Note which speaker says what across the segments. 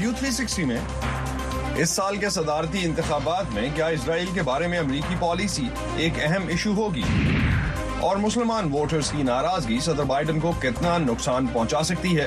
Speaker 1: ویو تھری سکسٹی میں اس سال کے صدارتی انتخابات میں کیا اسرائیل کے بارے میں امریکی پالیسی ایک اہم ایشو ہوگی اور مسلمان ووٹرز کی ناراضگی صدر بائیڈن کو کتنا نقصان پہنچا سکتی ہے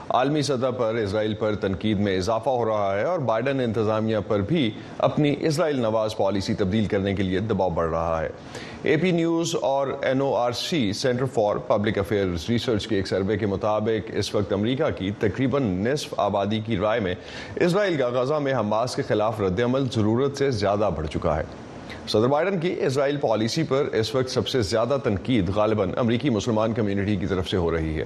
Speaker 1: عالمی سطح پر اسرائیل پر تنقید میں اضافہ ہو رہا ہے اور بائیڈن انتظامیہ پر بھی اپنی اسرائیل نواز پالیسی تبدیل کرنے کے لیے دباؤ بڑھ رہا ہے اے پی نیوز اور این او آر سی سینٹر فار پبلک افیئر ریسرچ کے ایک سروے کے مطابق اس وقت امریکہ کی تقریباً نصف آبادی کی رائے میں اسرائیل کا غزہ میں حماس کے خلاف رد عمل عمل ضرورت سے زیادہ بڑھ چکا ہے صدر بائیڈن کی اسرائیل پالیسی پر اس وقت سب سے زیادہ تنقید غالباً امریکی مسلمان کمیونٹی کی طرف سے ہو رہی ہے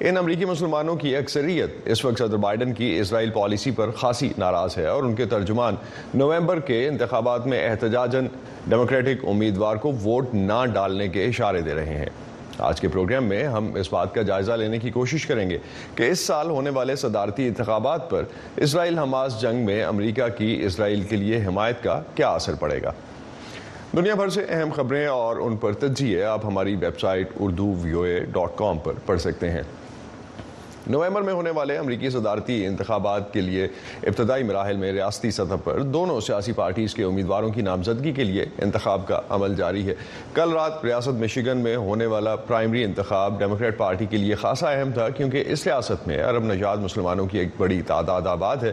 Speaker 2: ان امریکی مسلمانوں کی اکثریت اس وقت صدر بائیڈن کی اسرائیل پالیسی پر خاصی
Speaker 1: ناراض ہے اور ان کے ترجمان نومبر کے انتخابات میں احتجاجن ڈیموکریٹک امیدوار کو ووٹ نہ ڈالنے کے اشارے دے رہے ہیں آج کے پروگرام میں ہم اس بات کا جائزہ لینے کی کوشش کریں گے کہ اس سال ہونے والے صدارتی انتخابات پر اسرائیل حماس جنگ میں امریکہ کی اسرائیل کے لیے حمایت کا کیا اثر پڑے گا دنیا بھر سے اہم خبریں اور ان پر تجزیے آپ ہماری ویب سائٹ اردو ویو اے ڈاٹ کام پر پڑھ سکتے ہیں نومبر میں ہونے والے امریکی صدارتی انتخابات کے لیے ابتدائی مراحل میں ریاستی سطح پر دونوں سیاسی پارٹیز کے امیدواروں کی نامزدگی کے لیے انتخاب کا عمل جاری ہے کل رات ریاست مشیگن میں ہونے والا پرائمری انتخاب ڈیموکریٹ پارٹی کے لیے
Speaker 2: خاصا اہم تھا کیونکہ اس ریاست میں عرب نجات مسلمانوں کی ایک بڑی تعداد آباد ہے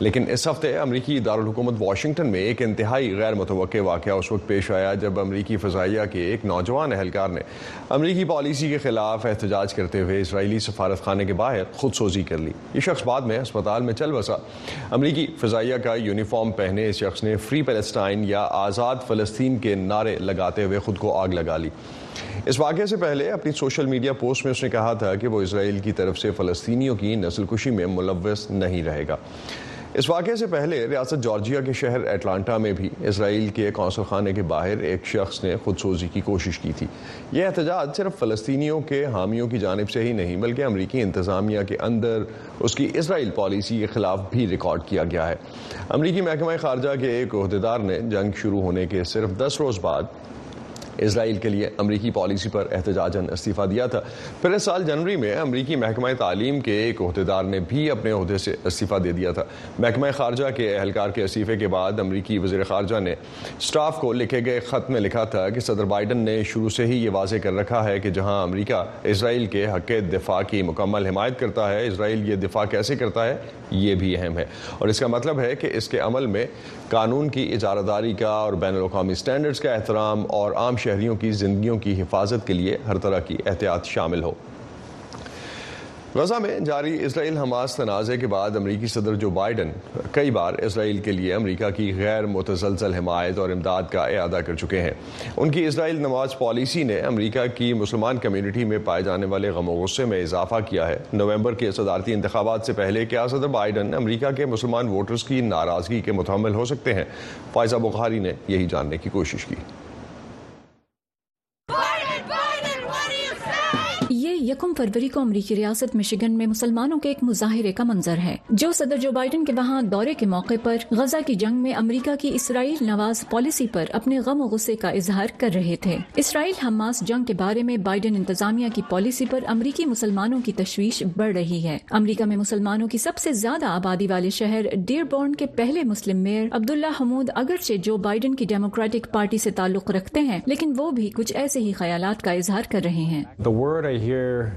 Speaker 2: لیکن اس ہفتے امریکی دارالحکومت واشنگٹن میں ایک انتہائی غیر متوقع واقعہ اس وقت پیش آیا جب امریکی فضائیہ کے ایک نوجوان اہلکار نے امریکی پالیسی کے خلاف احتجاج کرتے ہوئے اسرائیلی سفارت خانے کے باہر خود سوزی کر لی یہ شخص بعد میں اسپتال میں چل بسا امریکی فضائیہ کا یونیفارم
Speaker 1: پہنے اس شخص نے فری پیلسٹائن یا آزاد فلسطین کے نعرے لگاتے ہوئے خود کو آگ لگا لی اس واقعے سے پہلے اپنی سوشل میڈیا پوسٹ میں اس نے کہا تھا کہ وہ اسرائیل کی طرف سے فلسطینیوں کی نسل کشی میں ملوث نہیں رہے گا اس واقعے سے پہلے ریاست جارجیا کے شہر ایٹلانٹا میں بھی اسرائیل کے قونصل خانے کے باہر ایک شخص نے خودسوزی کی کوشش کی تھی یہ احتجاج صرف فلسطینیوں کے حامیوں کی جانب سے ہی نہیں بلکہ امریکی انتظامیہ کے اندر اس کی اسرائیل پالیسی کے خلاف بھی ریکارڈ کیا گیا ہے امریکی محکمہ خارجہ کے ایک
Speaker 2: عہدیدار نے جنگ شروع ہونے کے صرف دس روز بعد اسرائیل کے لیے امریکی پالیسی پر احتجاجن استعفیٰ دیا تھا پھر اس سال جنوری میں امریکی محکمہ تعلیم کے ایک عہدیدار نے بھی اپنے عہدے سے استعفیٰ دے دیا تھا محکمہ خارجہ کے اہلکار کے استعفے
Speaker 1: کے بعد امریکی وزیر خارجہ نے
Speaker 2: سٹاف کو لکھے گئے خط میں لکھا تھا کہ صدر بائیڈن نے شروع سے ہی یہ واضح کر رکھا ہے کہ جہاں امریکہ اسرائیل کے حق دفاع کی مکمل حمایت کرتا ہے اسرائیل یہ دفاع کیسے کرتا ہے یہ بھی اہم ہے اور اس کا مطلب ہے کہ اس کے عمل میں قانون کی اجارہ داری کا اور بین الاقوامی سٹینڈرز کا احترام اور عام شہریوں کی زندگیوں کی حفاظت
Speaker 3: کے لیے ہر طرح کی احتیاط شامل ہو غزہ میں جاری اسرائیل حماس تنازع کے بعد امریکی صدر جو بائیڈن کئی بار اسرائیل کے لیے امریکہ کی غیر متزلزل حمایت اور امداد
Speaker 4: کا اعادہ کر چکے ہیں ان کی اسرائیل نماز پالیسی نے امریکہ کی مسلمان کمیونٹی میں پائے جانے والے غم و غصے میں اضافہ کیا ہے نومبر کے صدارتی انتخابات سے پہلے کیا صدر بائیڈن امریکہ کے مسلمان ووٹرز کی ناراضگی کے متحمل ہو سکتے ہیں فائزہ بخاری نے یہی جاننے کی کوشش کی یکم فروری کو امریکی ریاست مشیگن میں
Speaker 3: مسلمانوں کے ایک مظاہرے کا منظر ہے جو صدر جو بائیڈن کے وہاں دورے کے موقع پر غزہ کی جنگ میں امریکہ کی اسرائیل نواز پالیسی پر اپنے غم و غصے کا اظہار کر رہے تھے اسرائیل حماس جنگ کے بارے میں بائیڈن انتظامیہ کی پالیسی پر امریکی مسلمانوں
Speaker 4: کی تشویش بڑھ رہی ہے امریکہ میں مسلمانوں کی سب سے زیادہ آبادی والے شہر ڈیئر بورن کے پہلے مسلم میئر عبداللہ حمود اگرچہ جو بائیڈن کی ڈیموکریٹک پارٹی سے تعلق رکھتے ہیں لیکن وہ بھی کچھ ایسے ہی خیالات کا
Speaker 5: اظہار کر رہے ہیں The
Speaker 4: word I hear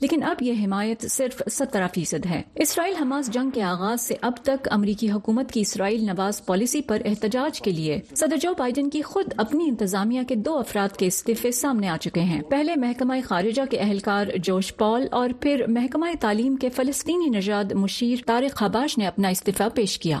Speaker 4: لیکن اب یہ حمایت صرف سترہ فیصد ہے اسرائیل حماس جنگ کے آغاز سے اب تک امریکی حکومت
Speaker 5: کی اسرائیل
Speaker 3: نواز پالیسی پر احتجاج کے لیے صدر جو بائیڈن کی خود اپنی انتظامیہ کے دو افراد کے استعفے
Speaker 5: سامنے آ چکے ہیں پہلے محکمہ خارجہ
Speaker 4: کے اہلکار جوش پال اور پھر محکمہ تعلیم کے فلسطینی نژاد مشیر طارق خباش نے اپنا استعفی پیش کیا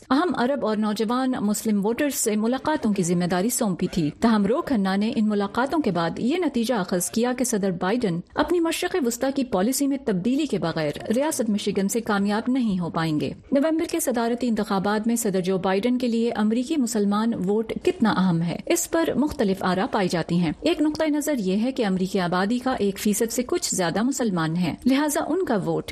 Speaker 4: اہم عرب اور نوجوان مسلم ووٹرز سے ملاقاتوں کی ذمہ داری سونپی تھی تاہم رو کھنہ نے ان ملاقاتوں کے بعد یہ نتیجہ اخذ کیا کہ صدر بائیڈن اپنی مشرق وسطی کی پالیسی میں تبدیلی کے بغیر ریاست مشیگن سے کامیاب نہیں ہو پائیں گے نومبر کے صدارتی انتخابات میں صدر جو بائیڈن
Speaker 3: کے لیے امریکی مسلمان ووٹ کتنا اہم ہے اس پر مختلف آرا پائی جاتی ہیں ایک نقطۂ نظر یہ ہے کہ
Speaker 6: امریکی آبادی کا ایک فیصد سے کچھ زیادہ مسلمان ہیں لہٰذا ان کا ووٹ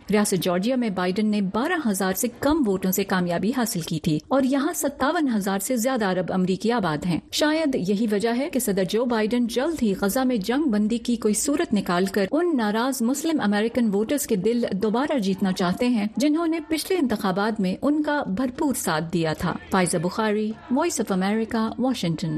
Speaker 6: ریاست جارجیا میں بائیڈن نے بارہ ہزار سے کم ووٹوں سے کامیابی حاصل حاصل کی تھی اور یہاں ستاون ہزار سے زیادہ عرب امریکی آباد ہیں شاید یہی وجہ ہے کہ صدر جو بائیڈن جلد ہی غزہ میں جنگ بندی کی کوئی صورت نکال کر ان ناراض مسلم امریکن ووٹرز کے دل دوبارہ جیتنا چاہتے ہیں جنہوں نے پچھلے
Speaker 3: انتخابات میں ان کا بھرپور ساتھ دیا تھا فائزہ بخاری وائس آف امریکہ واشنگٹن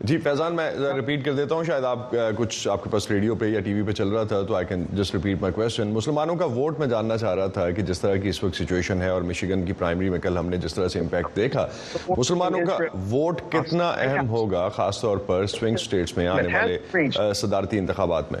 Speaker 3: جی فیضان میں ریپیٹ کر دیتا ہوں شاید آپ کچھ آپ کے پاس ریڈیو پہ یا ٹی وی پہ چل رہا تھا تو آئی کین جسٹ ریپیٹ مائی کوشچن مسلمانوں کا ووٹ میں جاننا چاہ رہا تھا کہ جس طرح کی اس وقت سچویشن
Speaker 7: ہے اور مشیگن کی پرائمری میں کل ہم نے جس طرح سے امپیکٹ دیکھا مسلمانوں کا ووٹ کتنا اہم ہوگا خاص طور پر سوئنگ سٹیٹس میں آنے والے صدارتی انتخابات میں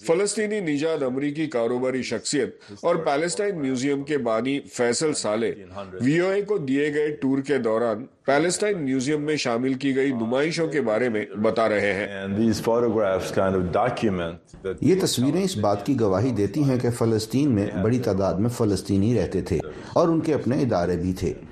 Speaker 7: فلسطینی نجات امریکی کاروباری شخصیت اور پیلسٹائن میوزیم کے بانی فیصل سالے وی او اے کو دیے گئے ٹور کے دوران پیلسٹائن میوزیم میں شامل کی گئی ah, نمائشوں کے بارے میں بتا رہے ہیں یہ تصویریں اس بات کی گواہی دیتی ہیں کہ فلسطین میں بڑی تعداد میں فلسطینی رہتے تھے اور ان کے اپنے ادارے بھی تھے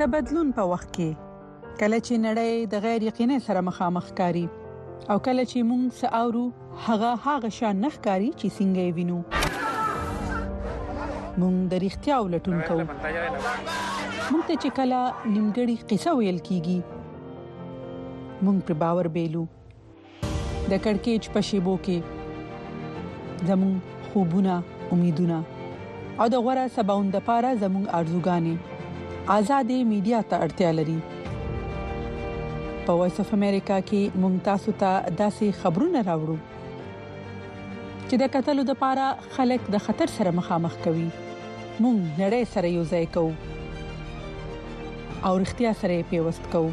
Speaker 8: د بدلون په وخت کې کله چې نړۍ د غیر یقیني سره مخامخ کاری او کله چې موږ ساورو هغه هغه شان نخ کاری چې څنګه یې وینو موږ د اړتیا ولټون کوو موږ ته چې کله نیمګړی قصه ویل کیږي موږ په باور بیلو د کڑکېچ په شیبو کې زموږ خوبونه، امیدونه او د غوړه سباوند لپاره زموږ ارزوګانې آزادې میډیا ته اړتیا لري. په وایس اف امریکا کې مونږ تاسو ته داسې خبرونه راوړو چې د قتل لپاره خلک د خطر سره مخامخ کوي مونږ نړۍ سره یو ځای کوو او اړتیا سره پیوست کوو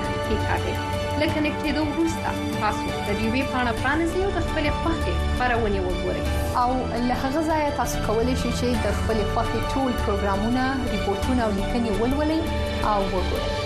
Speaker 9: کېکاږئ. له کنېکټېدو وروسته تاسو د ډیوې پاڼه پرانیزئ او د خپلې خوښې خپرونې وګورئ. او له هغه ځایه تاسو کولی شئ چې د خپلې خوښې ټول پروګرامونه، رپورټونه او لیکنې ولولئ او وګورئ.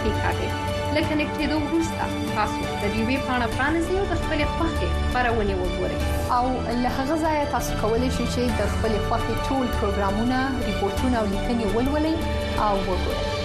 Speaker 9: کېکاږئ. له کنېکټېدو وروسته تاسو د ویوې پاڼه پرانیزئ او د خپلې خوښې خپرونې وګورئ. او له هغه ځایه تاسو کولی شئ چې د خپلې خوښې ټول پروګرامونه، ریپورټونه او لیکنې ولولئ او وګورئ.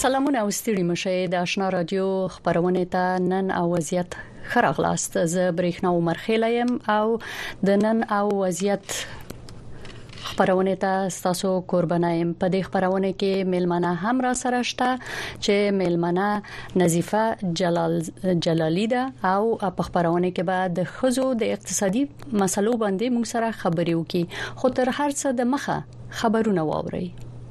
Speaker 10: سلامونه او ستړي مه شئ د آشنا رادیو خبرونه ته نن او وضعیت ښه راغلاست زه برېښنا عمر خېل یم او د نن او وضعیت خبرونه ته تاسو قربانه یم په دې خبرونه کې ملمنه هم را سره شته چې ملمنه نظیفه جلال جلالی ده او په خبرونه کې به د خزو د اقتصادي مسلو باندې موږ سره خبرې وکړي خو تر هر څه د مخه خبرونه واوري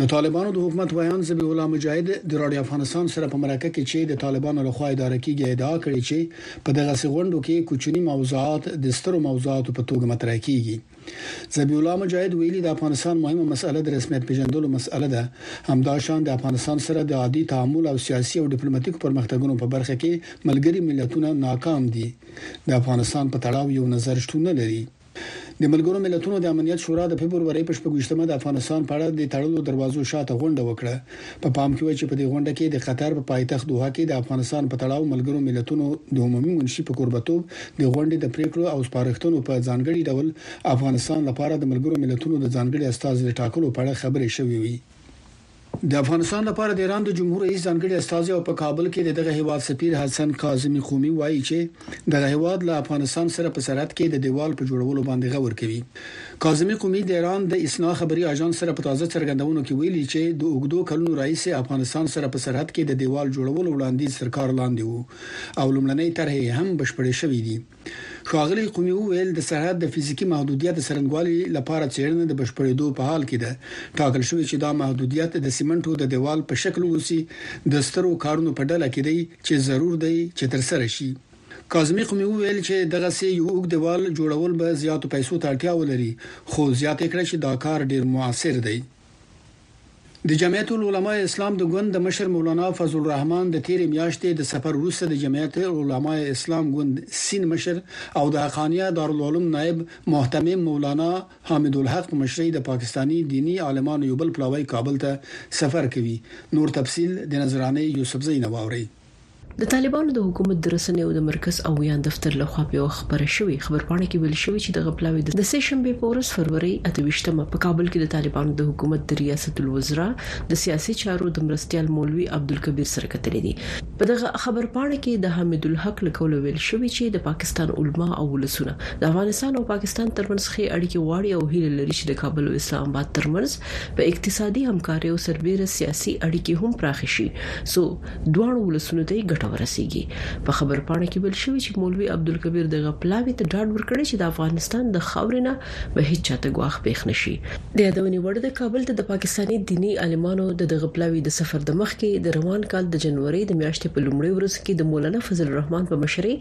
Speaker 11: د طالبانو د حکومت ویاند ذبیح الله مجاهد د راډیو افغانستان سره په مرکه کې چې د طالبانو له خوا اداره کیږي ادعا کړې چې په دغسې غونډو کې کوچني موضوعات د سترو موضوعاتو په توګه مطرح کیږي. ذبیح الله مجاهد ویلي د افغانستان مهمه مسئله د رسمیت پیژندلو مسئله ده، همدا شان د افغانستان سره د عادي تعامل او سیاسي او ډیپلوماتیکو پرمختګونو په برخه کې ملګري ملتونه ناکام دي. د افغانستان په تړاو یو نظر شتون نه لري. د ملګرو ملتونو د امنیت شورا د فبرورۍ په شپږ ویشت مه د افغانستان په اړه د تړلو دروازو شاته غونډه وکړه. په پام کې وه چې په دې غونډه کې د قطر په پایتخت دوحه کې د افغانستان په تړاو ملګرو ملتونو د عمومي منشي په کوربتوب د غونډې د پریکړو او سپارښتنو په ځانګړي ډول افغانستان لپاره د ملګرو ملتونو د ځانګړي استازي د ټاکلو په اړه خبرې شوې وي. د افغانستان لپاره د ایران د جمهور رئیس ځانګړي استازی او په کابل کې د دغه هیواد سفیر حسن کاظمي قومي وایي چې دغه هیواد له افغانستان سره په سرحد کې د دیوال په جوړولو باندې غور کوي. کاظمي قومي د ایران د ایسنا خبري آژانس سره په تازه څرګندونو کې ویلي چې د اوږدو کلونو راهیسې افغانستان سره په سرحد کې د دیوال جوړولو وړاندیز تر کار لاندې وو او لومړنۍ طرحې یې هم بشپړې شوې دي. ښاغلي قومي وویل، د سرحد د فزیکي محدودیت د څرنګوالي لپاره څېړنه د بشپړېدو په حال کې ده. ټاکل شوې چې دا محدودیت د سیمنټو د دېوال په شکل اوسي، د سترو کارونو په ډله کې دی چې ضرور دی چې ترسره شي. کاظمي قومي وویل چې دغسې یو اوږد دېوال جوړول به زیاتو پیسو ته اړتیا ولري، خو زیاته یې کړه چې دا کار ډېر موثر دی. د جمعیت العلماء اسلام د ګوند د مشر مولانا فضل الرحمن د تیرې میاشتې د سفر وروسته د جمعیت العلماء اسلام ګوند سیند مشر او د حقانیه دارالعلوم نایب مهتمم مولانا حامد الحق په مشرۍ د پاکستاني دیني عالمانو یو بل پلاوی کابل ته سفر کوي نور تفصیل د نذرانې یوسفزۍ نه واورئ.
Speaker 12: د طالبانو د حکومت د رسنیو د مرکز او ویاند دفتر لخوا په یوه خبره شوې خبرپاڼه کې ویل شوي چې دغه پلاوی د سه شنبې په ورځ فروری اته ویشت مه په کابل کې د طالبانو د حکومت د ریاست الوزرا د سیاسي چارو د مرستیال مولوي عبدالکبیر سره کتلي دي. په دغه خبرپاڼه کې د حمیدالحق له قوله ویل شوي چې د پاکستان علما او ولسونه د افغانستان او پاکستان ترمنځ ښې اړیکې غواړي او هیله لري چې د کابل او اسلام اباد ترمنځ په اقتصادي همکاریو سربیره سیاسي اړیکې هم پراخې شي څو دواړو ولسونو ته ګټه ورسیږي په خبر پاڼه کې ویل شوی چې مولوي عبدالکبیر دغه پلاوي ته ډاډ ورکړي چې د افغانستان د خاورې نه به هیڅ چاته ګواښ پیښ نشي د یادونې وړ د کابل ته د پاکستاني دیني عالمانو د دغه پلاوي د سفر د مخ کې د روان کال د جنوري د میاشتې په لومړۍ ورځ کې د مولانا فضل الرحمن په مشرۍ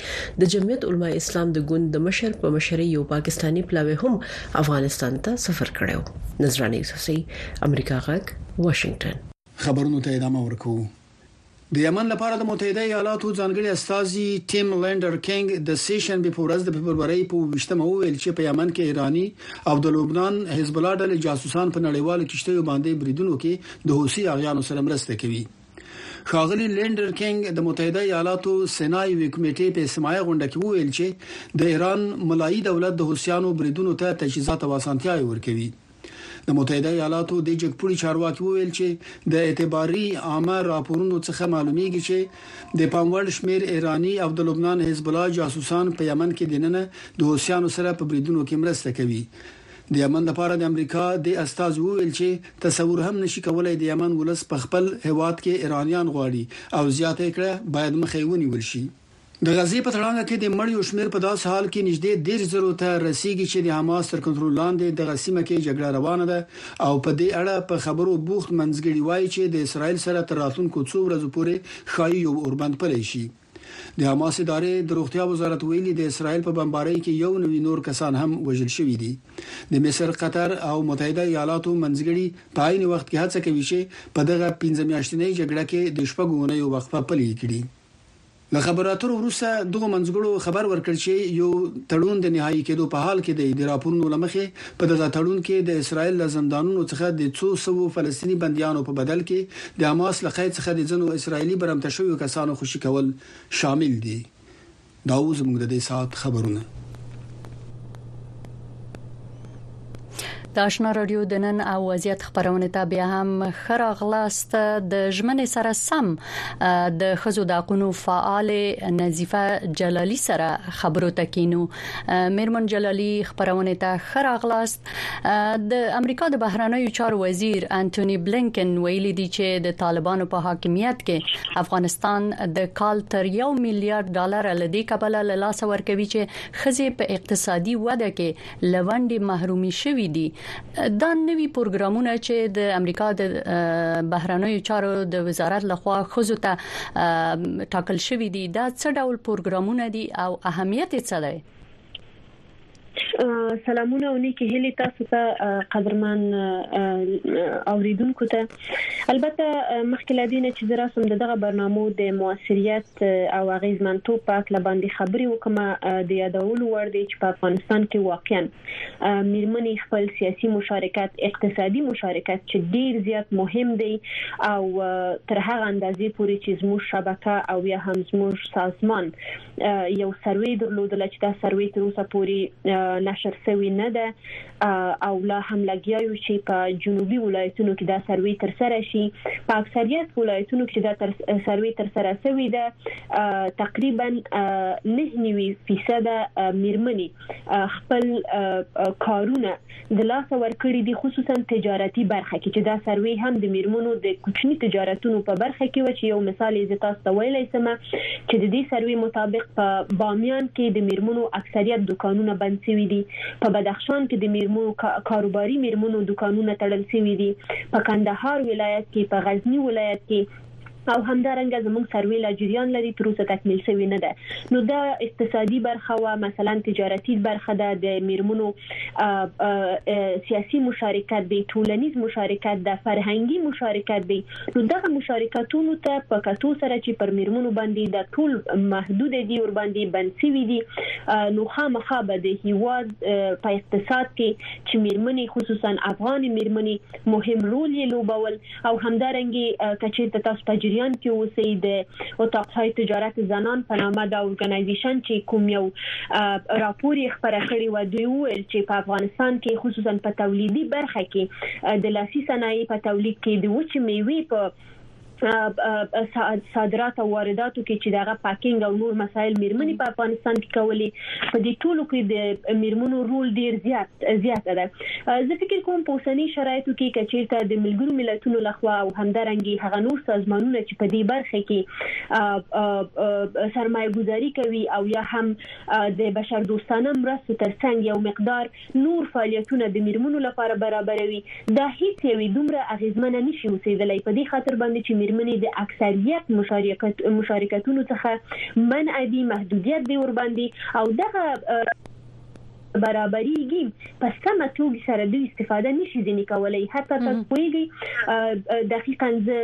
Speaker 12: د جمعیت علماء اسلام د ګوند د مشر په مشرۍ یو پاکستاني پلاوي هم افغانستان ته سفر کړو نظرانه یوسفزۍ امریکا غږ واشنگټن
Speaker 11: خبرونو ته ادامه ورکوو. د یمن لپاره د متحده ایالاتو ځانګړي استازي ټیم لینډر کینګ د سې شنبې په ورځ د فبرورۍ په اووه ویشت مه وویل چې په یمن کې ایراني او د لبنان حزب الله ډلې جاسوسان په نړیوالو کښتیو باندې بریدونو کې د حوثي اغیانو سره مرسته کوي. ښاغلي لینډر کینګ د متحده ایالاتو سنا یوې کمیټې په استماعه غونډه کې وویل چې د ایران ملایي دولت د حوثیانو بریدونو ته تجهیزات او اسانتیاوې ورکوي. د متحده ایالاتو د جګپوړي چارواکي وویل چې د اعتباري عامه راپورونو څخه معلومیږي چې د پام وړ شمیر ایراني او د لبنان حزب الله جاسوسان په یمن کې دننه د حوثیانو سره په بریدونو کې مرسته کوي. د یمن لپاره د امریکا د استازي وویل چې تصور هم نشي کولای د یمن ولس په خپل هیواد کې ایرانیان غواړي او زیاته یې کړه باید مخه یې ونیول شي. د غزې په تړانګه کې د مړیو شمېر په داسې حال کې نږدې دېرش زرو ته رسېږي چې د حماس تر کنترول لاندې دغه سیمه کې جګړه روانه ده او په دې اړه په خبرو بوخت منځګړي وايي چې د اسراییل سره تر راتلونکو څو ورځو پورې ښايي یو اوربند پلی شي. د حماس ادارې د روغتیا وزارت ویلي، د اسراییل په بمبارۍ کې یو نوي نور کسان هم وژل شوي دي. د مصر، قطر او متحده ایالاتو منځګړي په عین وخت کې هڅه کوي چې په دغه پنځه میاشتنۍ جګړه کې د شپږو اونیو وقفه پلې کړي. له خبرو اترو وروسته دغو منځګړو خبر ورکړ چې يو تړون د نهايي کېدو په حال کې دی. د راپورونو له مخې په دغه تړون کې د اسرائيل له زندانونو څخه د څو سوو فلسطيني بنديانو په بدل کې د حماس له قيد څخه د ځنو اسرائيلي برمته شويو کسانو خوشي کول شامل دي. دا وو زموږ د دې ساعت خبرونه.
Speaker 10: د آشنا رادیو د نن او وضعیت خبرونه ته بیا هم خراغلاست د ژمنې سره سم د خزو د حقوقو فعال نظیفه جلالی سره خبرو ته کینو میرمن جلالی خبرونه ته خراغلاست د امریکا د بهرنیو چارو وزیر انټونی بلینکن ویلي دی چې د طالبانو په حاکمیت کې افغانستان د کال تر 1 میلیارډ ډالر لدی کبل له لاس ورکوي چې خزه په اقتصادي وده کې له ونډې محرومي شوي دي دا نوي پروګرامونه چې د امریکا د بهرنیو چارو د وزارت لخوا خزو ته ټاکل شوی دی دا څه ډول پروګرامونه دي او اهمیت یې څه دی
Speaker 13: سلامونه او نیکی هیلی تاسو ته قدرمن اوریدونکو ته البته مخکې له دې نه چې زه راسم د دغه برنامو د موثریت او اغیزمنتوب په اړه باندې خبرې وکم د یادولو وړ دی چې په افغانستان کې واقعا میرمنې خپل سیاسي مشارکت اقتصادي مشارکت چې ډیر زیات مهم دی او تر هغه اندازې پورې چې زموږ شبکه او یا هم زموږ سازمان یو سروي درلودل چې دا سروي تر اوسه پورې نشر شوی نه ده او لا هم لګیا یو چې په جنوبي ولایتونو کې دا سروي تر سره شي په اکثریت ولایتونو کې دا تر سروي تر سره شوې ده تقریبا 99% میرمنې خپل کارونه د لاس ور کړی دي خصوصا تجارتي برخه کې چې دا سروي هم د میرمنو د کوچني تجارتونو په برخه کې و چې یو مثال یې زه تاسو ته ویلای سم چې د دې سروي مطابق په بامیان کې د میرمنو اکثریت دکانونه بند شوي دي په بدخشان کې د میرمنو کاروباري میرمنو دوکانونه تړل شوي دي، په کندهار ولایت کې، په غزني ولایت کې او همدارنګه زموږ سروې لا جریان لري تر اوسه تکمیل شوې نه ده نو دا اقتصادي برخه وه مثلا تجارتي برخه ده د میرمنو سیاسي مشارکت دی ټولنیز مشارکت ده فرهنګي مشارکت دی نو دغه مشارکتونو ته په کتو سره چې پر میرمنو باندې دا ټول محدود دي ور باندې بند شوي دي نو خامخا به د هیواد په اقتصاد کې چې میرمنې خصوصا افغان میرمنې مهم رول یې لوبول او همدارنګه کچیرته تاسو په جریان کې اوسئ د اتاق های تجارت زنان په نامه دا اورګنایزیشن چې کوم یو راپور یې خبره کړې و دوی وویل چې په افغانستان کې خصوصا په تولیدي برخه کې د لاسي صنایع په تولید کې د وچې میوې په صادرات او وارداتو کې چې دغه پاکینګ او نور مسایل میرمنې په افغانستان کې کولې په دې ټولو کې د میرمنو رول ډیر زیات زیات ده زه فکر کوم په اوسنی شرایطو کې کچیرته د ملګرو ملتونو لخوا او همدارنګي هغه نور سازمانونه چې په دې برخه کې سرمایه گذاري کوي او یا هم د بشر دوستانه مرستو ترڅنګ یو مقدار نور فعالیتونه د میرمنو لپاره برابروي دا هیڅ یوې دومره اغیزمنه نشي اوسیدلای په دې خاطر باندې چې میرمنې د اکثریت مشارکتونو څخه منع دي محدودیت دی ورباندې او دغه برابریږي په سمه توګه سره دوی استفاده نشي ځینې کولای حتی تاسو پوهیږئ دقیقا زه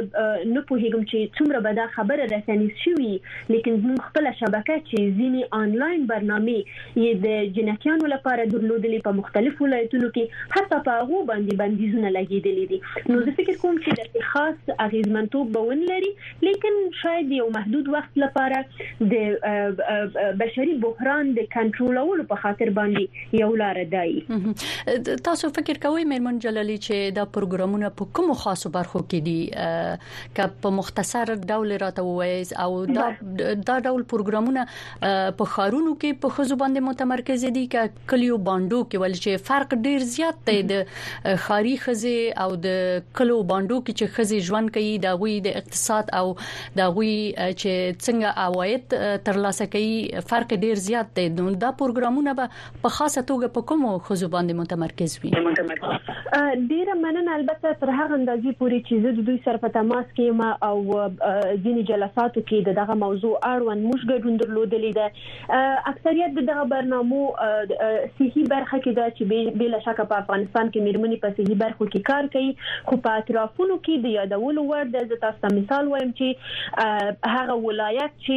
Speaker 13: نه پوهیږم چې څومره به دا خبره رسنیز شوي لیکن زموږ خپل شبکه چې ځینې آنلاین برنامه یې د جنتیانو لپاره درلودلې په مختلف ولایتونو کې حتی په هغه باندې بندیزونه لګیدلې دي نو زه فکر کوم چې د خاص اغیزمنتوب به ون لري لیکن شاید یو محدود وخت لپاره د بشري بحران د کنټرولولو په خاطر باندې یو لار دی
Speaker 10: تاسو فکر کوئ میرمن جلالی چې دا پروګرامونه په کوم خاصو برخو کې دي که په مختصر ډول راته ووایي او دا دا ډول پروګرامونه په خارونو کې په خزو باندې متمرکز دي ک کلیو باندو کې ول چې فرق ډیر زیات دی د خاري خزه او د کلو باندو کې چې خزه ژوند کوي دا غوي د اقتصاد او دا غوي چې څنګه عواید ترلاسه کوي فرق ډیر زیات دی دا پروګرامونه به په خاصه توګه په کومو ښځو باندې متمرکز وي؟
Speaker 13: ډیره مننه البته تر هغه اندازې پورې چې زه د دوی سره په تماس کې یم او ځینې جلساتو کې د دغه موضوع اړوند موږ ګډون درلودلی دی اکثریت د دغه برنامو صحي برخه کې دا چې بل شک په افغانستان کې میرمنې په صحي برخو کې کار کوي خو په اطرافونو کې د یادولو وړ د تاسو مثال وایم چې هغه ولایت چې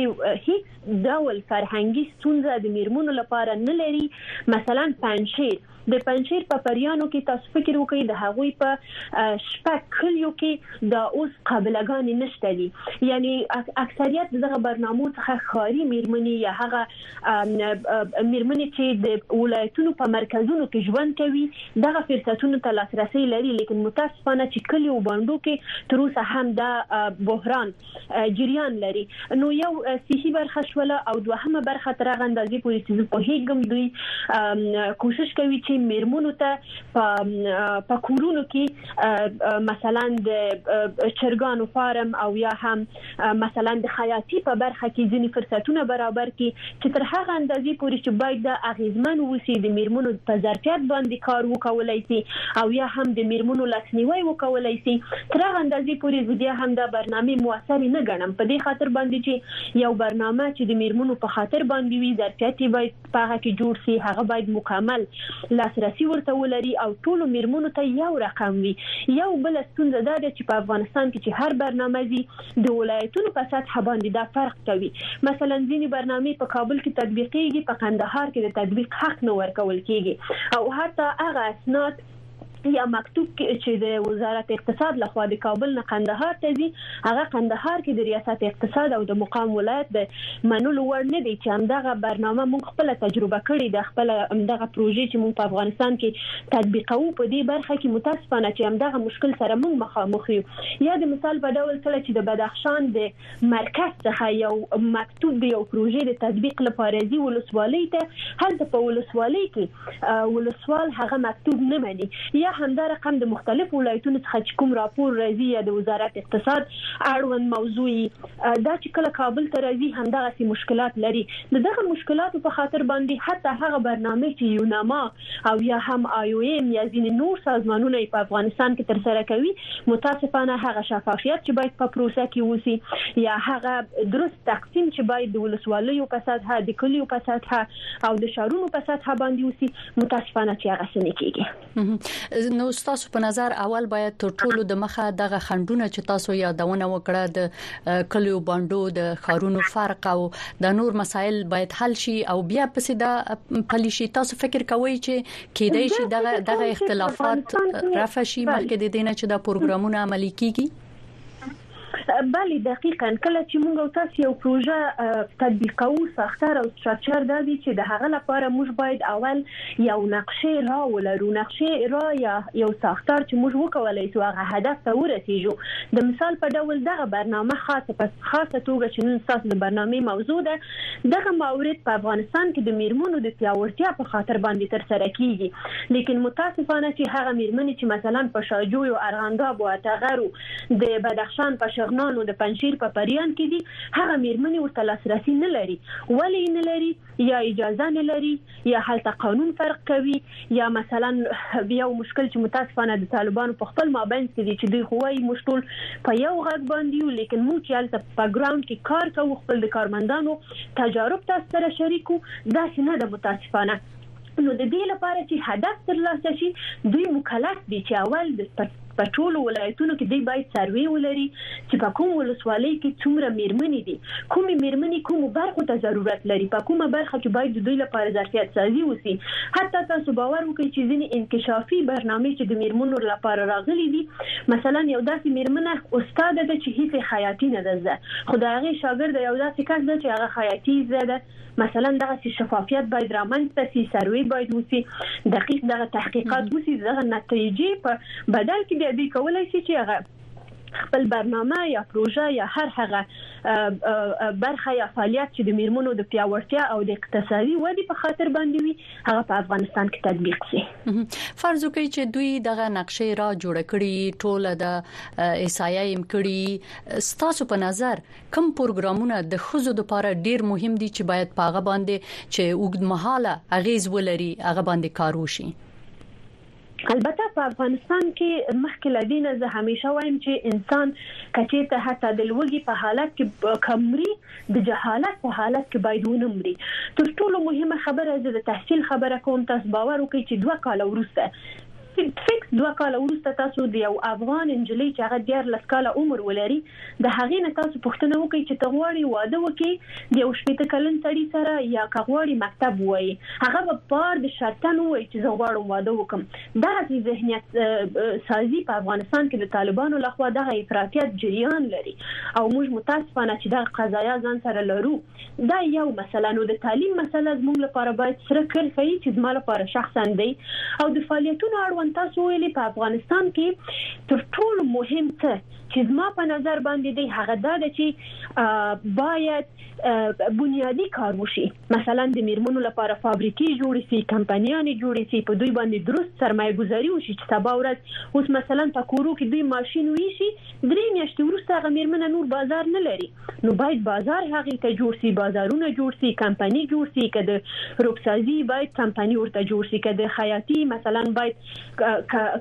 Speaker 13: هیڅ ډول فرهنګي ستونزه د مېرمنو لپاره نه لري، مثلاً پنجشېر، د پنجشېر په پریانو کې تاسو فکر وکړئ د هغوی په شپږ کلیو کې دا اوس قابله ګانې نشته دي، یعنې اکثریت د دغه برنامو څخه ښاري مېرمنې یا هغه مېرمنې چې د ولایتونو په مرکزونو کې ژوند کوي دغه فرصتونو ته لاسرسی لري، لیکن متاسفانه چې کلیو او بانډو کې تر اوسه هم دا بحران. جریان لري نو یو صحي برخه شوله او دوهمه برخه تر هغه اندازې پورې چې زه پوهیږم دوی کوشش کوي چې میرمنو ته په کورونو کې مثلا د چرګانو فارم او یا هم مثلا د خیاطي په برخه کې ځینې فرصتونه برابر کړي چې تر هغه اندازې پورې چې باید دا اغیزمن اوسي د میرمنو په ظرفیت باندې کار وکولای شي او یا هم د میرمنو لاسنیوی وکولای شي تر هغه اندازې پورې زه بیا هم دا برنامې موثرې نه ګڼم په دې خاطر باندې چې یو برنامه چې د میرمنو په خاطر باندې وي ظرفیت یې باید په هغه کې جوړ شي هغه باید مکمل لاسرسي ورته ولري او ټولو میرمنو ته یو رقم وي یو بل ستونزه دا ده چې په افغانستان کې چې هر برنامه وي د ولایتونو په سطحه باندې دا فرق کوي، مثلاً ځینې برنامې په کابل کې تطبیقېږي، په قندهار کې د تطبیق حق نه ورکول کېږي او حتی هغه اسناد یا مکتوب چې د وزارت اقتصاد له خوا د کابل نه قندهار ته ځي، هغه قندهار کې د ریاست اقتصاد او د مقام ولایت د منلو وړ نه دي چې همدغه برنامه موږ خپله تجربه کړې ده، خپله همدغه پروژې چې موږ په افغانستان کې تطبیقوو، په دې برخه کې متاسفانه چې همدغه مشکل سره موږ مخامخ یو. یا د مثال په ډول کله چې د بدخشان د مرکز څخه یو مکتوب د یو پروژې د تطبیق لپاره ځي ولسوالۍ ته هلته په ولسوالۍ کې ولسوال هغه مکتوب نه مني یا همدا رقم د مختلفو ولایتونو څخه چې کوم راپور راځي یا د وزارت اقتصاد اړوند موضوع دا چې کله کابل ته راځي همدغه سي مشکلات لري دغه مشکلاتو په خاطر باندې حتی هغه برنامه چې یوناما او یا هم آی او ایم یا ځینې نور سازمانونه یې په افغانستان کې ترسره کوي، متاسفانه هغه شفافیت چې باید په پروسه کې وشي یا هغه درست تقسیم چې باید د ولسوالیو په سطح، د کلیو په سطح او د ښارونو په سطح باندې وشي، متاسفانه چې هغه څه نه کیږي.
Speaker 10: نو ستاسو په نظر اول باید تر ټولو د مخه دغه خنډونه چې تاسو یادونه وکړه د کلیو بانډو د خارونو فرق او دا نور مسایل باید حل شي او بیا پسې دا پلي شي تاسو فکر کوئ چې کېدای شي دغه دغه اختلافات رفع شي مخکې د دینه چې دا پروګرامونه عملي کیږي
Speaker 13: بله دقیقا کله چې موږ تاسو یو پروژه تطبیقو ساختار او سټراکچر دا دي چې د هغه لپاره موږ باید اول یو نقشه را ولرو، نقشه را یا یو ساختار چې موږ وکولای شو هغه هدف ته ورسیږو. د مثال په ډول دغه برنامه خاصه په خاصه توګه چې نن ستاسو د برنامې موضوع ده، دغه مورد په افغانستان کې د میرمنو د پیاوړتیا په خاطر باندې تر سره کیږي لیکن متاسفانه چې هغه میرمنې چې مثلا په شاجویو، ارغنداب و اتغرو، د بدخشان په شغنانو، د پنجشیر په پریان کې دي هغه میرمنې ورته لاسرسي نلري، ولې یې نلري یا اجازه نلري؟ یا هلته قانون فرق کوي یا مثلا یو مشکل چې متاسفانه د طالبانو په خپل مابین کې دي چې دوی خو وایي موږ ټول په یو غږ باندې یو لیکن موږ چې هلته په ګراوند کې کار کوو خپل د کارمندانو تجارب تاسو سره شریکو داسې نه ده متاسفانه نو د دې لپاره چې هدف ترلاسه شي دوی مکلف دي چې اول د په ټولو ولایتونو کې دوی باید سروې ولري چې په کوم ولسوالۍ کې څومره میرمنې دي، کومې میرمنې کومو برخو ته ضرورت لري، په کومه برخه کې باید د دوی لپاره ظرفیت سازي وشي، حتی تاسو باور وکړئ چې ځینې انکشافي برنامې چې د میرمنو لپاره راغلي دي، مثلا یو داسې میرمنه استاده ده چې هیڅ یې خیاطي نه ده زده، خو د هغې شاګرده یو داسې کس ده چې هغه خیاطي یې زده ده. مثلا دغسې شفافیت باید رامنځ ته سي، سروې باید وسي، دقیق دغه تحقیقات وسي، د دغه نتیجې په بدل کې بیا دوی کولای سي چې هغه خپل برنامه یا پروژه یا هر هغه برخه یا فعالیت چې د میرمنو د پیاوړتیا او د اقتصادي ودې په خاطر باندې وي هغه په افغانستان کې تطبیق سي
Speaker 10: فرض وکړئ چې دوی دغه نقشې را جوړ کړي ټول د ایس آی ایم کړي ستاسو په نظر کوم پروګرامونه د ښځو لپاره ډیر مهم دي چې باید په هغه باندې چې اوږد مهاله اغیز ولري هغه باندې کار وشي؟
Speaker 13: البته په افغانستان کې مخکې له دې نه زه همیشه وایم چې انسان که چیرته حتی د لوږې په حالت کې که مري د جهالت په حالت کې باید ونه مري تر ټولو مهمه خبره زه د تحصیل خبره کوم تاسو باور وکړئ چې دوه کاله وروسته سیلټ فیکس دوه کاله وروسته تاسو د یو افغان انجلۍ چې هغه دیارلس کاله عمر ولري د هغې نه تاسو پوښتنه وکړئ چې ته غواړي واده وکړي د یو شپېته کلن سړي سره یا که غواړي مکتب ووایي هغه به پار د شرطن ووایي چې زه غواړم واده وکړم دغسې ذهنیت سازي په افغانستان کې د طالبانو لخوا دغه افراطیت جریان لري او موږ متاسفانه چې دغه قضایا ځان سره لرو دا یو مسله نو د تعلیم مسله زموږ لپاره باید سره کرښه یي چې زما لپاره شخصا دی او د فعالیتونو اړوند تاسو ویلي په افغانستان کې تر ټولو مهم څه چې زما په نظر باندې دی هغه دا ده چې باید بنیادی کار وشي مثلا د میرمنو لپاره فابریکې جوړې شي کمپنیانې جوړې شي په دوی باندې درست سرمایه گذاري وشي چې سبا ورځ اوس مثلا په کورو کې دوی ماشين ویشي درې میاشتې وروسته هغه میرمنه نور بازار نه لري نو باید بازار هغه ته جوړ سي بازارونه جوړ سي کمپنی جوړ سي که د روبسازی باید کمپنی ورته جوړ سي که د خیاطی مثلا باید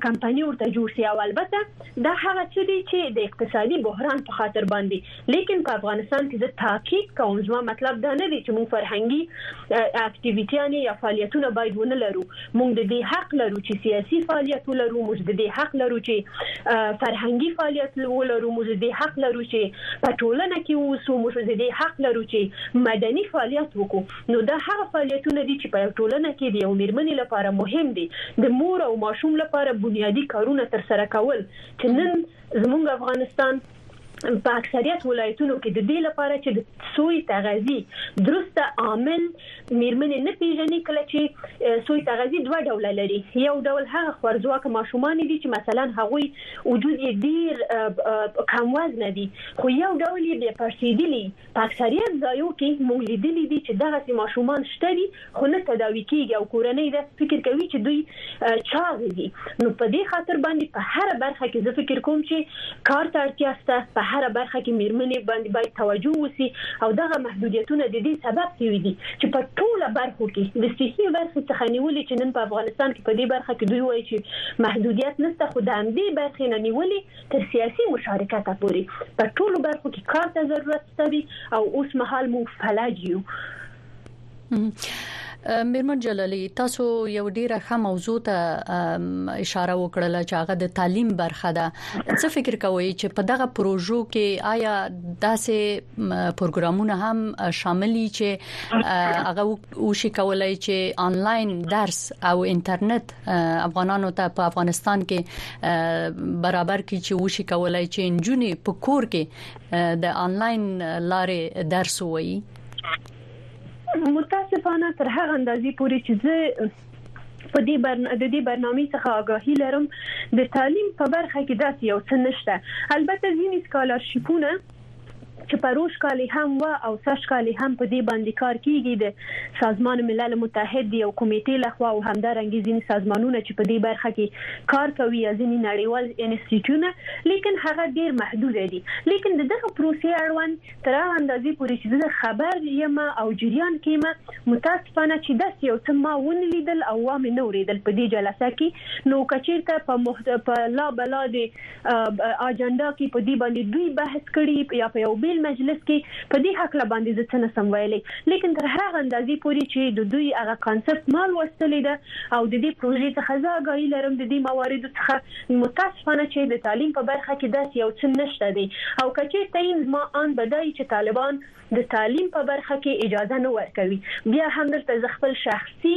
Speaker 13: کمپنی ورته جوړ سي او البته دا هغه څه دي چې د اقتصادی بحران په خاطر باندی لیکن په افغانستان کې زه تاکید کوم زما مطلب دا نه دی چې موږ فرهنګی اکټیویټیانې یا فعالیتونه باید ونه لرو موږ د دې حق لرو چې سیاسي فعالیت ولرو، موږ د دې حق لرو چې فرهنګي فعالیت ولرو، موږ د دې حق لرو چې په ټولنه کې واوسو، موږ د دې حق لرو چې مدني فعالیت وکړو، نو دا هغه فعالیتونه دي چې په یو ټولنه کې د یوې مېرمنې لپاره مهم دي، د مور او ماشوم لپاره بنیادي کارونه ترسره کول چې نن زموږ افغانستان. په اکثریت ولایتونو کې ددې لپاره چې د سوی تغذي درسته عامل میرمنې نه پیژني کله چې سوی تغذي دوه ډوله لري یو ډول هغه خورځواکه ماشومان دي چې مثلا هغوی وجود یې ډیر کم وزنه دي خو یو ډول یې بیا پړسیدلي په اکثریت ځایو کې موږ لیدلي دي چې دغسې ماشومان شته دي خو نه تداوي کیږي او کورنۍ ده فکر کوي چې دوی چاغ دي نو په دې خاطر باندې په هره برخه کې زه فکر کوم چې کار ته اړتیا شته په هره برخه کې میرمنې باندې باید توجه وسي او دغه محدودیتونه د دې سبب شوي دي چې په ټوله برخو کې د صحي برخې څخه نیولې چې نن په افغانستان کې په دې برخه کې دوی وایي چې محدودیت نشته خو د همدې برخې نه نیولې تر سیاسي مشارکته پورې په ټولو برخو کې کار ته ضرورت شته وي او اوس مهال موږ فلج یو
Speaker 10: میرمن جلالی تاسو یو ډیره ښه موضوع ته اشاره وکړه چې هغه د تعلیم برخه ده څه فکر کوئ چې په دغه پروژو کې آیا داسې پروګرامونه هم شامل دي چې هغه وشي کولای چې انلاین درس او انټرنیټ افغانانو ته په افغانستان کې برابر کړي چې وشي کولای چې انجونې په کور کې د انلاین لارې درس وایي
Speaker 13: متاسفانه تر هغه اندازې پورې چې زه په دې برنامه د دې برنامه څخه آگاهی لرم د تعلیم په برخه کې داسې یو څه نشته البته ځینې سکالرشیپونه چې پروش کال یې هم وه او سږ کال یې هم په دې باندې کار کېږي د سازمان ملل متحد د یو کمېټې له خوا او همدا رنګې ځینې سازمانونه چې په دې برخه کې کار کوي یا ځینې نړیوال انستیتیونه لیکن هغه ډېر محدود دي لیکن د دغه پروسې اړوند تر هغه اندازې پورې چې زه خبر یم او جریان کې یم متاسفانه چې داسې یو څه ما ونه لیدل او وامې نه اورېدل په دې جلسه کې نو کچېرته په محت... په لا بلا د آجنډا کې په دې باندې دوی بحث کړي یا په یو بیل مجلس کې په دې هکله باندې زه څه نه سم ویلی لیکن تر هغه اندازې پورې چې د دوی هغه کانسپت ما لوستلې ده او د دې پروژې څخه زه آګاهي لرم د دې مواردو څخه متاسفانه چې د تعلیم په برخه کې داسې یو څه نشته دی او که چیرته یی زما آند به دا یی چې طالبان د تعلیم په برخه کې اجازه نه ورکوي. بیا هم دلته زه خپل شخصي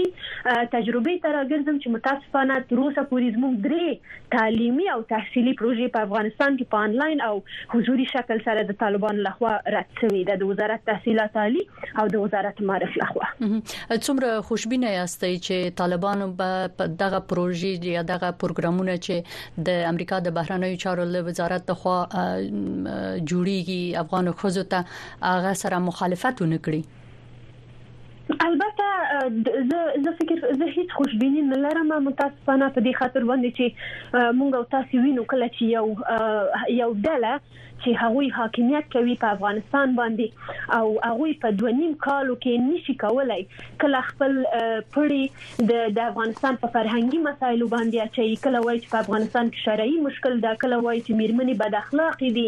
Speaker 13: تجربې ته راګرځم چې متاسفانه تر اوسه پورې زموږ درې تعلیمي او تحصیلي پروژې په افغانستان کې په انلاین او حضوري شکل سره د طالبانو لخوا رد شوي ده د وزارت تحصیلات عالي او د وزارت معارف لخوا.
Speaker 10: څومره خوشبینه یاستئ چې طالبانو به دغه پروژې یا دغه پروګرامونه چې د امریکا د بهرنیو چارو له وزارت د خوا جوړیږي افغان خزو ته هغه سره مخالفت ونکړي
Speaker 13: البته زه زه فکر زه هیڅ خوشبینی نه لرم متاسفانه په دې خاطر باندې چې مونږ او تاسو وینو کله چې یو یو ډله چی هغوی حاکمیت کوی په افغانستان باندی او هغوی په دوه نیم کالو کی نشی کولای کله خپل پړی د د افغانستان په فرهنګی مسایلو باندی اچوی کله وایی چی په افغانستان کی شرعی مشکل ده کله وایی چی میرمنی بد اخلاقی دی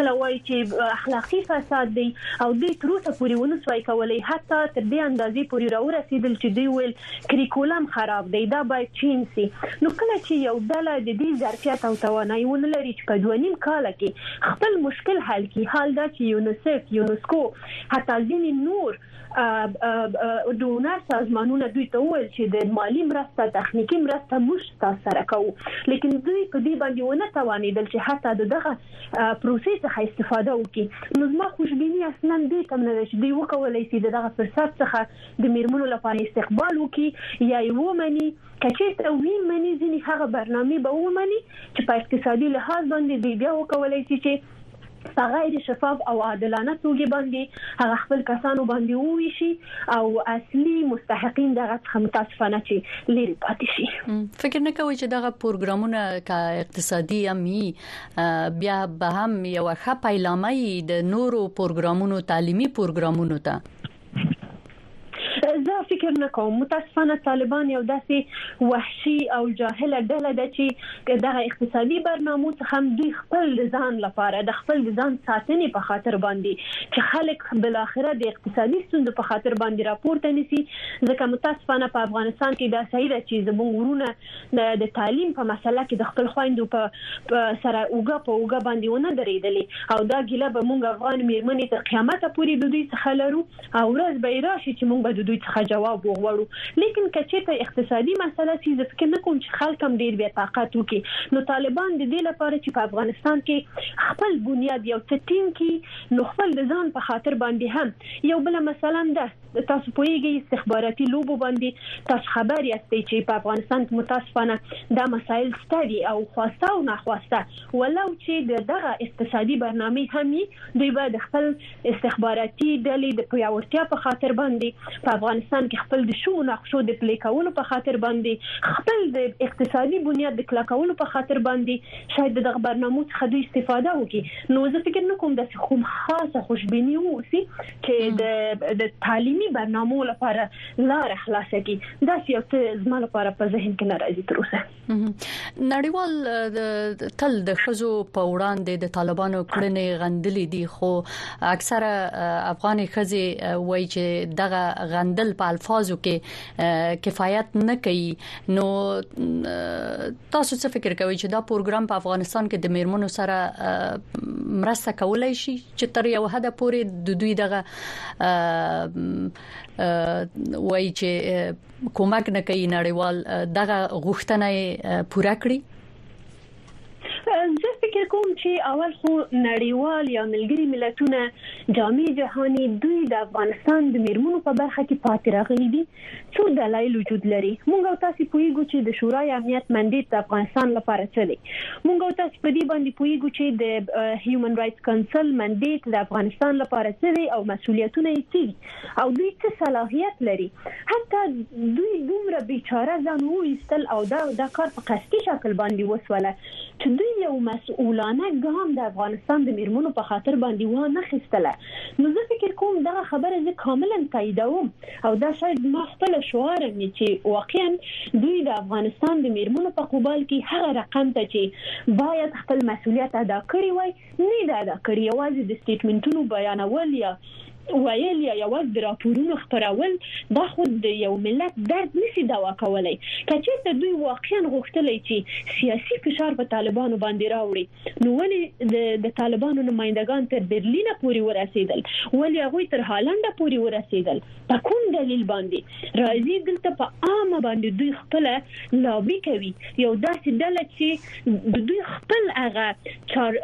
Speaker 13: کله وایی چی اخلاقی فساد دی او دوی تر اوسه پوری ونسوای کولای حتی تر دی اندازی پوری راورسیدل چی دوی ویل کریکولم خراب دی دا باید چینج سی نو کله چی یو ډله ددی ظرفیت او توانایی ونلری چی په دوه نیم کال کی خپل مشکل حل کی حال دا چی یونسف یونسکو حتی ځینی نور ډونر سازمانونه دوی ته وویل چی د مالی مرسته تخنیکی مرسته موږ ستاسو سره کوو لیکن دوی په دی باندی ونه توانیدل چی حتی ددغه پروسی څخه استفاده وکی نو زما خوشبینی اصلا دوی ته نه ده چی دوی وکولای سی ددغه فرصت څخه د مېرمنو لپاره استقبال وکړي یا یې ومني، که چېرته ویې مني ځینې هغه برنامې به ومني چې په اقتصادي لحاظ باندې دوی بیا وکولای شي چې په غیر شفاف او عادلانه توګې باندې هغه خپل کسانو باندې وویشي او اصلي مستحقین د هغه څخه متاسفانه چې لیرې پاتې شي.
Speaker 10: فکر نه کوئ چې دغه پروګرامونه که اقتصادي هم وي بیا به هم یوه ښه پیلامه وي د نورو پروګرامونو، تعلیمي پروګرامونو ته؟
Speaker 13: زه فکر نه کوم متاسفانه طالبان یو داسې وحشي او جاهله ډله ده چې دغه اقتصادي برنامو څخه هم دوی خپل د ځان لپاره د خپل د ځان ساتنې په خاطر باندې چې خلک بالاخره د اقتصادي ستونزو په خاطر باندې راپورته نیسي ځکه متاسفانه په افغانستان کې دا صحیح ده چې زموږ ورونه ده د تعلیم په مسله کې د خپل خویندو په سره اوږه په اوږه باندې ونه درېدلې او دا ګیله به مونږ افغان میرمنې تر قیامته پورې د دوی څخه لرو او ورځ به یې راشي چې مونږ به د دوی څخه جواب وغواړو لیکن که چېرته اقتصادي مسله سي زه فکر نه کوم چې خلک هم ډېر بیا طاقت وکړي نو طالبان د دې لپاره چې په افغانستان کې خپل بنیاد یو څه ټینګ کړي نو خپل د ځان په خاطر باندې هم یو بله مثلا ده تاسو پوهیږئ استخباراتي لوبو باندې تاسو خبر یاستئ چې په افغانستان کې متاسفانه دا مسایل شته دي او خواسته او ناخواسته ولو چې د دغه اقتصادي برنامې هم دوی به د خپل استخباراتي ډلې د پیاوړتیا په خاطر باندې په افغانستان کې خپل د شومو نقشو د پلي کولو په خاطر باندې خپل د اقتصادي بنیاد د کلکولو په خاطر باندې شاید دغه برنامو څخه دوی استفاده وکړي نو زه فکر نکوم داسې کوم خاصه خوشبیني ووسي کې د د تعلیمي برنامو لپاره لار خلاصه کی دا یو څه زما لپاره په ذهن کې ناراضي تر اوسه
Speaker 10: نړیوال تل د خزو په وړاندې د طالبانو کړنې غندلې دي خو اکثره افغان خزي وایي چې دغه غندل په الفاظو کې کفایت نه کوي نو تاسو څه فکر کوئ چې دا پروګرام په افغانستان کې د میرمنو سره مرسته کولای شي چې تر یو حد پورې د دوی دغه وایي چې کومک نه کوي نړیوال دغه غوښتنه پوره کړي
Speaker 13: زه فکر کوم چې اول خو نړیوال یا ملګری ملتونه جامع جهاني دوی د افغانستان د میرمنو په برخه کې پاتې راغلي دي څو دلایل وجود لري. موږ او تاسې پوهیږو چې د شورای امنیت مندیت د افغانستان لپاره څه دی. موږ او تاسې په دې باندې پوهیږو چې د هیومن رایټس کونسل مندیت د افغانستان لپاره څه دی او مسولیتونه یې څه دي او دوی څه صلاحیت لري. حتی دوی دومره بیچاره ځان وویستل او دا دا کار په قصدي شکل باندې وسوله که دوی یو مسؤلانه ګام د افغانستان د میرمنو په خاطر باندې وانه خیستله نو زه فکر کوم دغه خبره زه کاملا تاییدوم او دا شاید زما خپل شعار هم وي چې واقعا دوی د افغانستان د میرمنو په قبال کې هغه رقم ته چې باید خپل مسؤلیت ادا کړی وای نه ده ادا کړې، یوازې د سټېټمنټونو بیانول یا ویل یا یوازې د راپورونو خپرول، دا خو د یو ملت درد نه سي دوا کولای. که چېرته دوی واقعاً غوښتلای چي سیاسي فشار په طالبانو باندې راوړي، نو ولې د طالبانو نمایندګان تر برلینه پورې ورسېدل؟ ولې هغوی تر هالنډه پورې ورسېدل؟ په کوم دلیل باندې راځي دلته په عامه باندې دوی خپل لابي کوي یو داسې ډله چې د دوی خپل هغه چار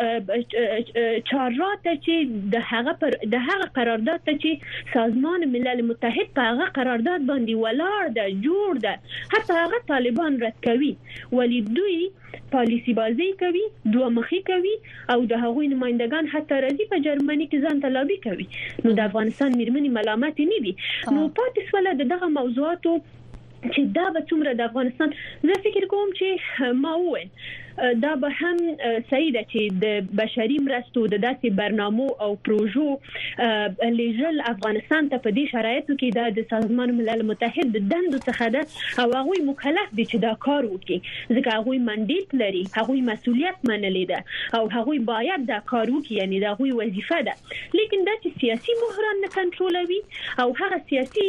Speaker 13: چار راته چې د هغه پر د هغه قرارداد ته چې سازمان ملل متحد په هغه قرارداد باندې ولاړ ده جوړ ده حتی هغه طالبان رد کوي ولی دوی پالیسي بازي کوي، دوه مخي کوي او د هغوی نمایندګان حتی راځي په جرمني کې ځان ته لابي کوي، نو د افغانستان میرمنې ملامتې نه دي. نو پاتې شوله د دغه موضوعاتو چې دا به څومره د افغانستان زه فکر کوم چې ما وویل دا به هم صحیح ده چې د بشري مرستو د داسې برنامو او پروژو لیږل افغانستان ته په دې شرایطو کې دا د سازمان ملل متحد د دندو څخه ده او هغوی مکلف دي چې دا کار وکړي ځکه هغوی منډیت لري، هغوی مسولیت منلی ده او هغوی باید دا کار وکړي، یعنی د هغوی وظیفه ده، لیکن دا چې سیاسي بحران نه کنټرولوي او هغه سیاسي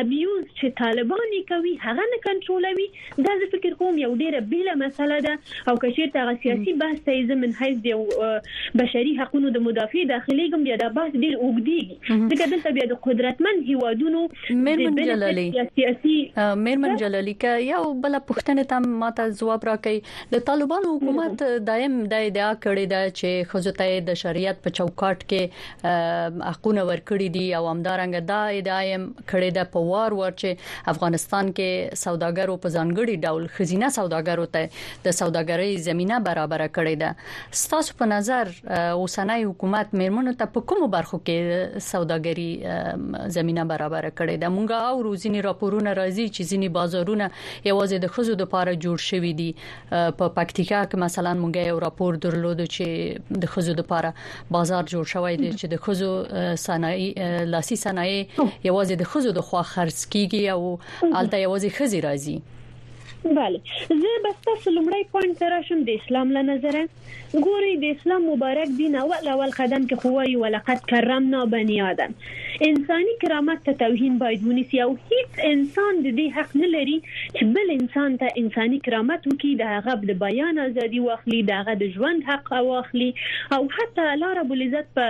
Speaker 13: ابیوز چې طالبان یې کوي هغه نه کنټرولوي دا زه فکر کوم یو ډیره بیله مسله ده او که چیرته هغه سیاسي بحث ته یې زه من حیث د یو بشري حقونو د مدافع داخلیږم بیا دا بحث ډیر اوږدیږي. ځکه دلته بیا د قدرتمن هیوادونو
Speaker 10: میرمن جلالی
Speaker 13: سیاسي
Speaker 10: میرمن جلالی که یو بل پښتنه تم ماته جواب راکړي د طالبانو حکومت دایم د ادعا کړې ده چې خزوته د شریعت په چوکاټ کې حقونه ورکړي دي او همدارنګ دا ادعا هم کړې ده په وار ور چې افغانستان کې سوداګرو په ځانګړي ډول خزینه سوداګرو ته د سوداګرۍ زمينه برابر کړې ده ستاسو په نظر اوسنۍ حکومت مېرمنو ته په کومو برخو کې سوداګري زمينه برابر کړې ده مونږه او روزيني راپورونه راځي چې ځيني بازارونه یوازې د خزو لپاره جوړ شوي دي په پکتیکا کې مثلا مونږه یو راپور درلود چې د خزو لپاره بازار جوړ شوی دی چې د خزو صنایع لاسي صنایع یوازې د خزو د خوا خرڅ کیږي او الته یوازې خزي راځي
Speaker 13: بله زه به ستاسو لومړی پوینټ ته راشم د اسلام له نظره ګورئ د اسلام مبارک دین اول اول قدم کې خو وایي ولقد کرمنا بني آدم انساني کرامت ته توهین باید ونیسي او هیڅ انسان د دې حق نه لري چې بل انسان ته انساني کرامت وکړي د هغه د بیان ازادي واخلي د هغه د ژوند حق واخلي او حتی الله رب العزت په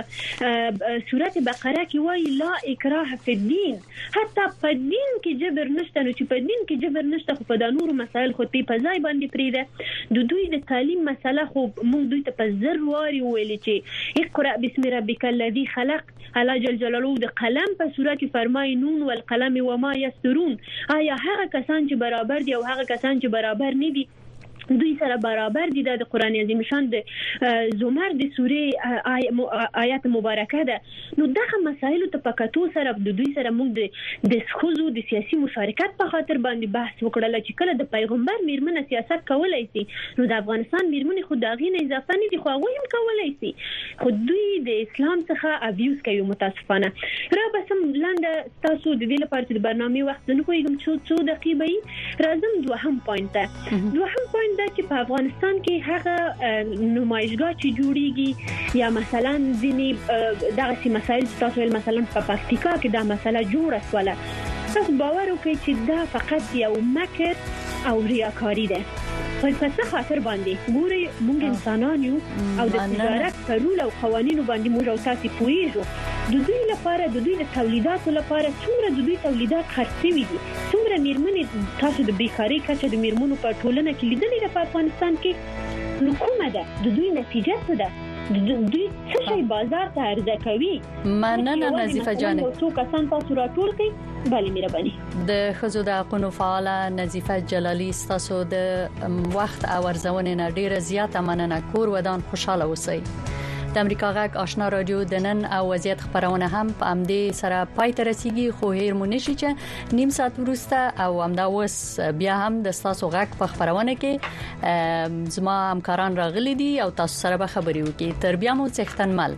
Speaker 13: سورت بقره کې وایي لا اکراه فی الدین حتی په دين کې جبر نشته نو چې په دين کې جبر نشته خو په دا نورو مسايل خو تي په ځای باندې پريده د دوی د تعليم مساله خو موږ دوی ته په زر واري وويلي چې اقرأ بسم ربک الذي خلق الله جل جلاله د قلم په سوره کې فرمایي نون والقلم وما يسترون آیا هغه کسان چې برابر دي او هغه کسان چې برابر نه دي دوی سره برابر دي د قران عظیم شان د زمر د سورې آیات مبارکه ده نو دغه مسایل ته پکاتو سره د دوی سره موږ د سخوزو د سیاسي مشارکت په خاطر باندې بحث وکړل چې کله د پیغمبر میرمنه سیاست کولای شي نو د افغانستان میرمنې خو دا غي نه اضافه نه دي خو هغه هم کولای شي خو دوی د اسلام څخه ابیوز کوي متاسفانه را بسم لاندې تاسو د دې لپاره چې د برنامې وخت زه نه پوهیږم چې څو دقیقې به وي راځم دوهم پوینټ ته دوهم پوینټ دا چې په افغانستان کې هغه نمایشګاه چې جوړیږي یا مثلا ځینې دغه سي مسایل چې تاسو ول مثلا په پکتیکا کې دا مسله جوړه سواله تاسو باور وکړئ چې دا فقط یو مکر او ریاکاری ده په څه خاطر باندې ګوري موږ انسانان یو او د تجارت په رول او قوانینو باندې موږ او تاسو پوهیږو ددوی لپاره ددوی د تولیداتو لپاره څومره ددوی تولیدات خرڅ شوي دي څومره میرمنې تاسو د بیکارۍ کچه د میرمنو په ټولنه کې لیدلې ده په افغانستان کې نو کومه ده ددوی نتیجه څه ده دوی څه شي بازار ته عرضه کوي
Speaker 10: مننه نظیفه جانه یو
Speaker 13: څو کسان تاسو راټول کړئ بله مهرباني
Speaker 10: د خزو د حقوقو فعاله نظیفه جلالی ستاسو د وخت او ارزونې نه ډیره زیاته مننه کور ودان خوشاله اوسئ د امریکا غږ آشنا رادیو د نن او وضعیت خبرونه هم په امدې سره پای ته رسیدي خو هیر مونږ شي چې نیم ساعت وروسته او همدا اوس بیا هم د تاسو غږ په خبرونه کې زما همکاران راغلي دي او تاسو سره به خبرې وکړي تر بیا مو څښتن مل